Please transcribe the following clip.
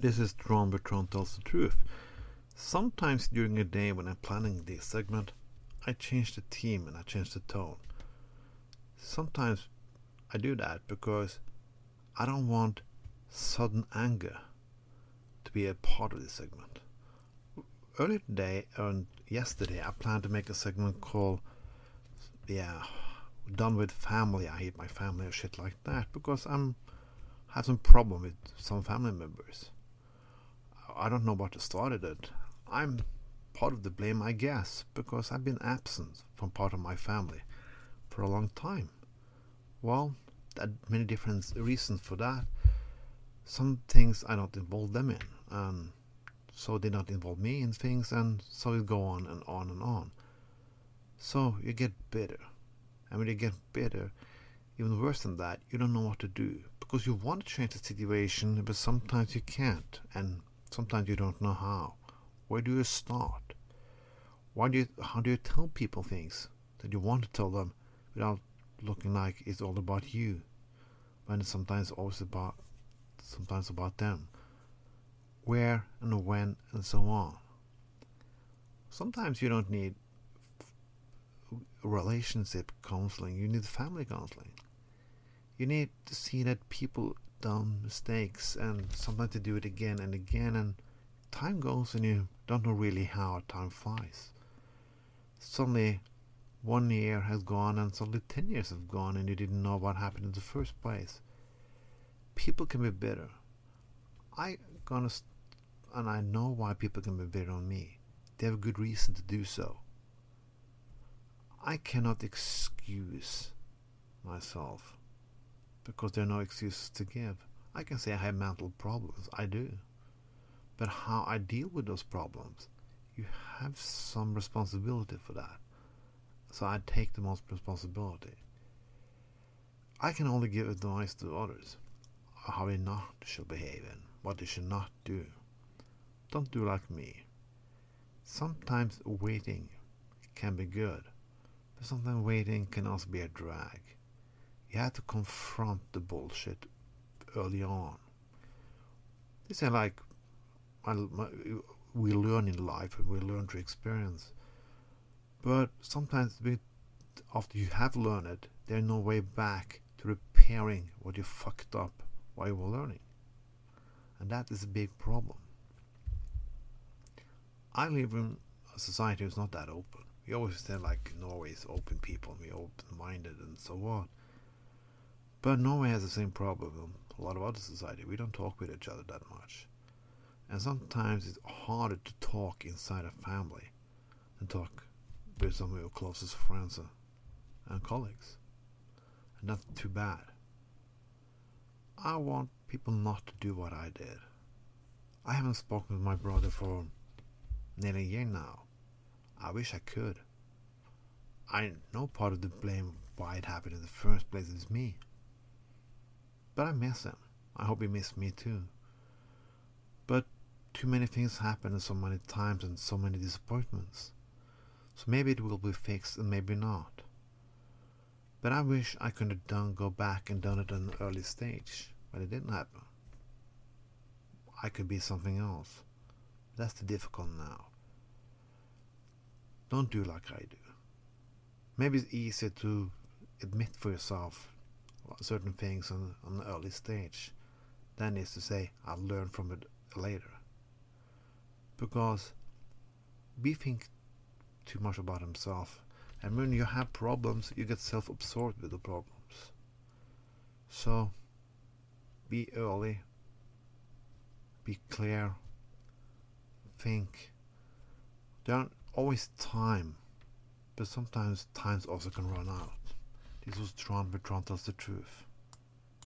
This is Tron Bertrand Tells the Truth. Sometimes during a day when I'm planning this segment, I change the theme and I change the tone. Sometimes I do that because I don't want sudden anger to be a part of this segment. Earlier today and yesterday, I planned to make a segment called, yeah, done with family. I hate my family or shit like that because I'm have some problem with some family members. I don't know what started it. I'm part of the blame, I guess, because I've been absent from part of my family for a long time. Well, there are many different reasons for that. Some things I don't involve them in, and so they don't involve me in things, and so it go on and on and on. So you get bitter, and when you get bitter, even worse than that, you don't know what to do because you want to change the situation, but sometimes you can't, and sometimes you don't know how. Where do you start? Why do you, how do you tell people things that you want to tell them without looking like it's all about you, when it's sometimes always about sometimes about them? Where and when and so on. Sometimes you don't need relationship counseling, you need family counseling. You need to see that people done mistakes and sometimes they do it again and again and time goes and you don't know really how time flies. Suddenly one year has gone and suddenly ten years have gone and you didn't know what happened in the first place. People can be bitter. I gonna st- and I know why people can be bitter on me. They have a good reason to do so. I cannot excuse myself because there are no excuses to give. I can say I have mental problems. I do. But how I deal with those problems, you have some responsibility for that. So I take the most responsibility. I can only give advice to others how they not should behave and what they should not do. Don't do like me. Sometimes waiting can be good, but sometimes waiting can also be a drag. You have to confront the bullshit early on. This is like we learn in life and we learn through experience. But sometimes after you have learned it, there's no way back to repairing what you fucked up while you were learning. And that is a big problem. I live in a society that's not that open. We always say like Norway is open people, we're open minded and so on. But Norway has the same problem a lot of other society. We don't talk with each other that much. And sometimes it's harder to talk inside a family than talk with some of your closest friends and colleagues. And that's too bad. I want people not to do what I did. I haven't spoken with my brother for nearly a year now. I wish I could. I know part of the blame why it happened in the first place is me. But I miss him. I hope he missed me too. But too many things happen so many times and so many disappointments. So maybe it will be fixed and maybe not. But I wish I could have done go back and done it at an early stage, but it didn't happen. I could be something else. That's the difficult now. Don't do like I do. Maybe it's easier to admit for yourself certain things on, on the early stage than is to say I'll learn from it later. Because we think too much about himself and when you have problems you get self-absorbed with the problems. So be early, be clear, think. There aren't always time, but sometimes times also can run out. Was Tron, but Tron tells the truth.